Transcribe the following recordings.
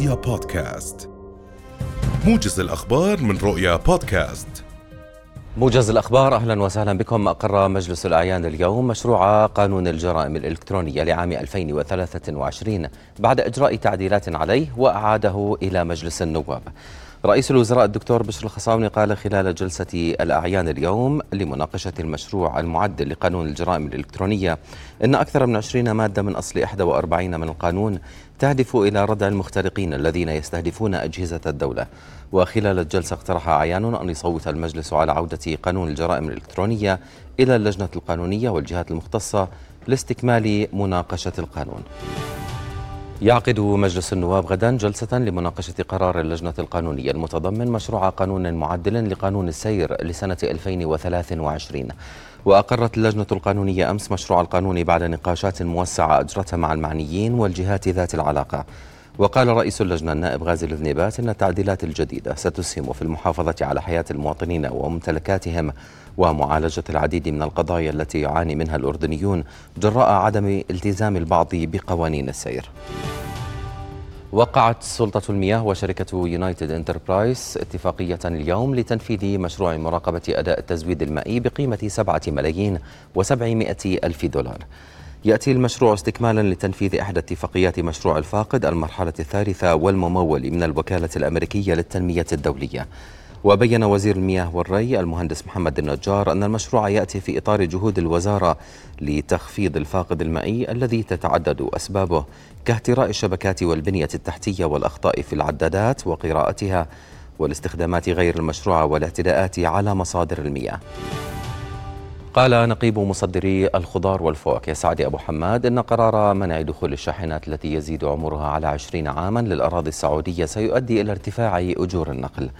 رؤيا بودكاست. موجز الأخبار من رؤيا بودكاست. موجز الأخبار أهلا وسهلا بكم. أقر مجلس الأعيان اليوم مشروع قانون الجرائم الإلكترونية لعام 2023 بعد إجراء تعديلات عليه وأعاده إلى مجلس النواب. رئيس الوزراء الدكتور بشر الخصاوني قال خلال جلسة الأعيان اليوم لمناقشة المشروع المعدل لقانون الجرائم الإلكترونية إن أكثر من 20 مادة من أصل 41 من القانون تهدف إلى ردع المخترقين الذين يستهدفون أجهزة الدولة. وخلال الجلسة اقترح أعيان أن يصوت المجلس على عودة قانون الجرائم الإلكترونية إلى اللجنة القانونية والجهات المختصة لاستكمال مناقشة القانون. يعقد مجلس النواب غدا جلسة لمناقشة قرار اللجنة القانونية المتضمن مشروع قانون معدل لقانون السير لسنة 2023 وأقرت اللجنة القانونية أمس مشروع القانون بعد نقاشات موسعة أجرتها مع المعنيين والجهات ذات العلاقة. وقال رئيس اللجنة النائب غازي الذنيبات أن التعديلات الجديدة ستسهم في المحافظة على حياة المواطنين وممتلكاتهم ومعالجة العديد من القضايا التي يعاني منها الأردنيون جراء عدم التزام البعض بقوانين السير. وقعت سلطة المياه وشركة يونايتد انتربرايز اتفاقية اليوم لتنفيذ مشروع مراقبة أداء التزويد المائي بقيمة سبعة ملايين وسبعمائة ألف دولار. يأتي المشروع استكمالا لتنفيذ إحدى اتفاقيات مشروع الفاقد المرحلة الثالثة والممول من الوكالة الأمريكية للتنمية الدولية. وبين وزير المياه والري المهندس محمد النجار أن المشروع يأتي في إطار جهود الوزارة لتخفيض الفاقد المائي الذي تتعدد أسبابه كاهتراء الشبكات والبنية التحتية والأخطاء في العدادات وقراءتها والاستخدامات غير المشروعة والاعتداءات على مصادر المياه. قال نقيب مصدري الخضار والفواكه سعد أبو حماد إن قرار منع دخول الشاحنات التي يزيد عمرها على عشرين عاما للأراضي السعودية سيؤدي إلى ارتفاع أجور النقل.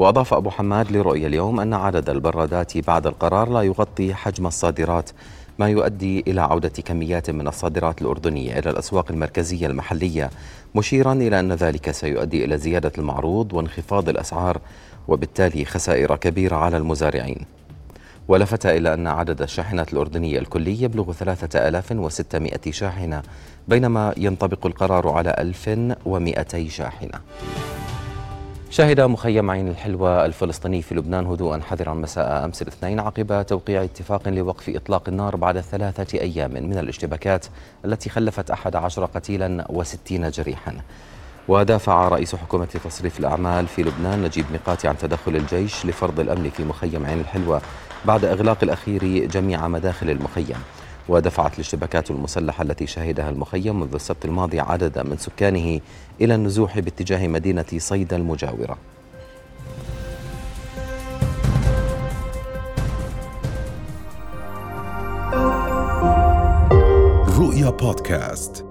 وأضاف أبو حماد لرؤية اليوم أن عدد البرادات بعد القرار لا يغطي حجم الصادرات ما يؤدي إلى عودة كميات من الصادرات الأردنية إلى الأسواق المركزية المحلية مشيرا إلى أن ذلك سيؤدي إلى زيادة المعروض وانخفاض الأسعار وبالتالي خسائر كبيرة على المزارعين. ولفت إلى أن عدد الشاحنات الأردنية الكلي يبلغ 3600 شاحنة بينما ينطبق القرار على 1200 شاحنة. شهد مخيم عين الحلوى الفلسطيني في لبنان هدوءا حذرا مساء أمس الاثنين عقب توقيع اتفاق لوقف إطلاق النار بعد ثلاثة أيام من الاشتباكات التي خلفت أحد عشر قتيلا وستين جريحا. ودافع رئيس حكومة تصريف الأعمال في لبنان نجيب ميقاتي عن تدخل الجيش لفرض الأمن في مخيم عين الحلوى بعد إغلاق الأخير جميع مداخل المخيم ودفعت الاشتباكات المسلحة التي شهدها المخيم منذ السبت الماضي عددا من سكانه إلى النزوح باتجاه مدينة صيدا المجاورة. رؤيا بودكاست.